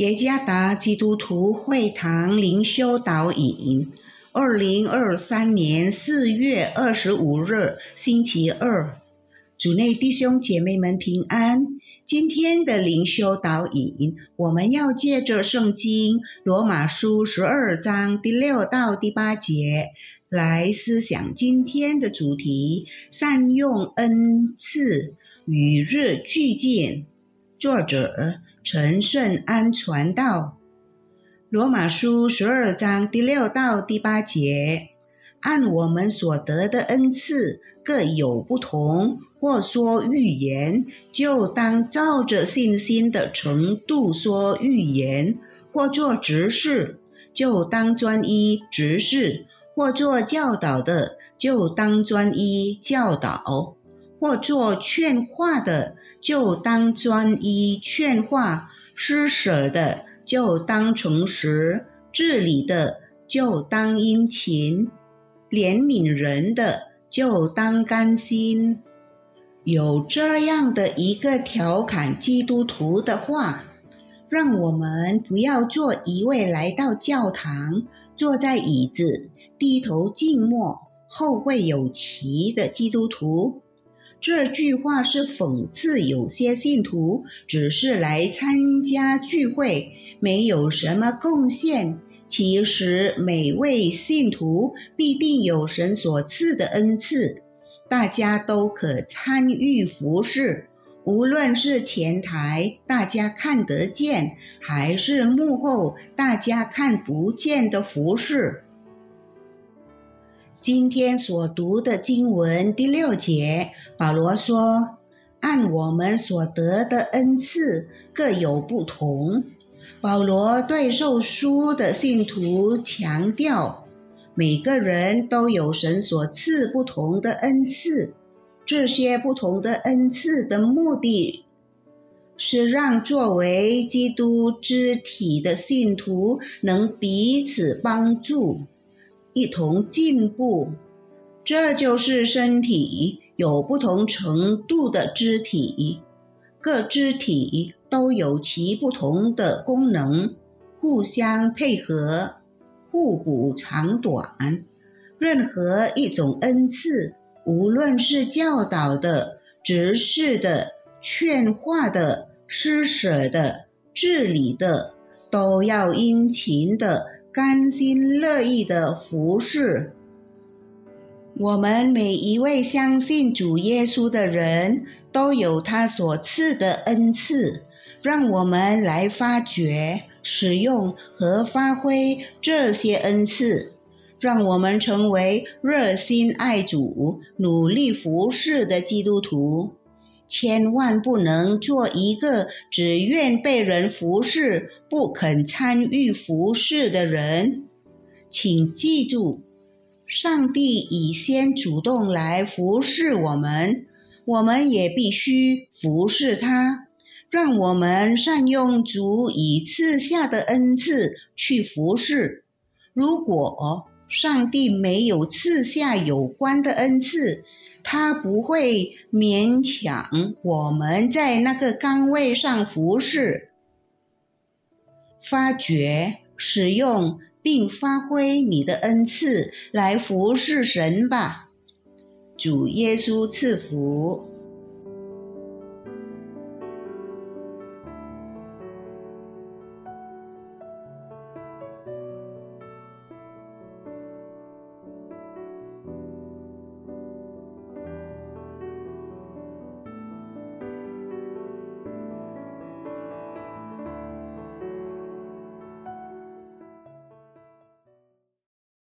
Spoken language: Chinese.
耶加达基督徒会堂灵修导引，二零二三年四月二十五日，星期二，主内弟兄姐妹们平安。今天的灵修导引，我们要借着圣经罗马书十二章第六到第八节来思想今天的主题：善用恩赐，与日俱进。作者。陈顺安传道，罗马书十二章第六到第八节，按我们所得的恩赐各有不同，或说预言，就当照着信心的程度说预言；或做执事，就当专一执事；或做教导的，就当专一教导；或做劝化的。就当专一劝化，施舍的就当诚实，治理的就当殷勤，怜悯人的就当甘心。有这样的一个调侃基督徒的话，让我们不要做一位来到教堂，坐在椅子，低头静默，后会有期的基督徒。这句话是讽刺有些信徒只是来参加聚会，没有什么贡献。其实每位信徒必定有神所赐的恩赐，大家都可参与服侍，无论是前台大家看得见，还是幕后大家看不见的服侍。今天所读的经文第六节，保罗说：“按我们所得的恩赐各有不同。”保罗对受书的信徒强调，每个人都有神所赐不同的恩赐。这些不同的恩赐的目的，是让作为基督肢体的信徒能彼此帮助。一同进步，这就是身体有不同程度的肢体，各肢体都有其不同的功能，互相配合，互补长短。任何一种恩赐，无论是教导的、指示的、劝化的、施舍的、治理的，都要殷勤的。甘心乐意的服侍。我们每一位相信主耶稣的人都有他所赐的恩赐，让我们来发掘、使用和发挥这些恩赐，让我们成为热心爱主、努力服侍的基督徒。千万不能做一个只愿被人服侍、不肯参与服侍的人。请记住，上帝已先主动来服侍我们，我们也必须服侍他。让我们善用主已赐下的恩赐去服侍。如果上帝没有赐下有关的恩赐，他不会勉强我们在那个岗位上服侍，发掘、使用并发挥你的恩赐来服侍神吧。主耶稣赐福。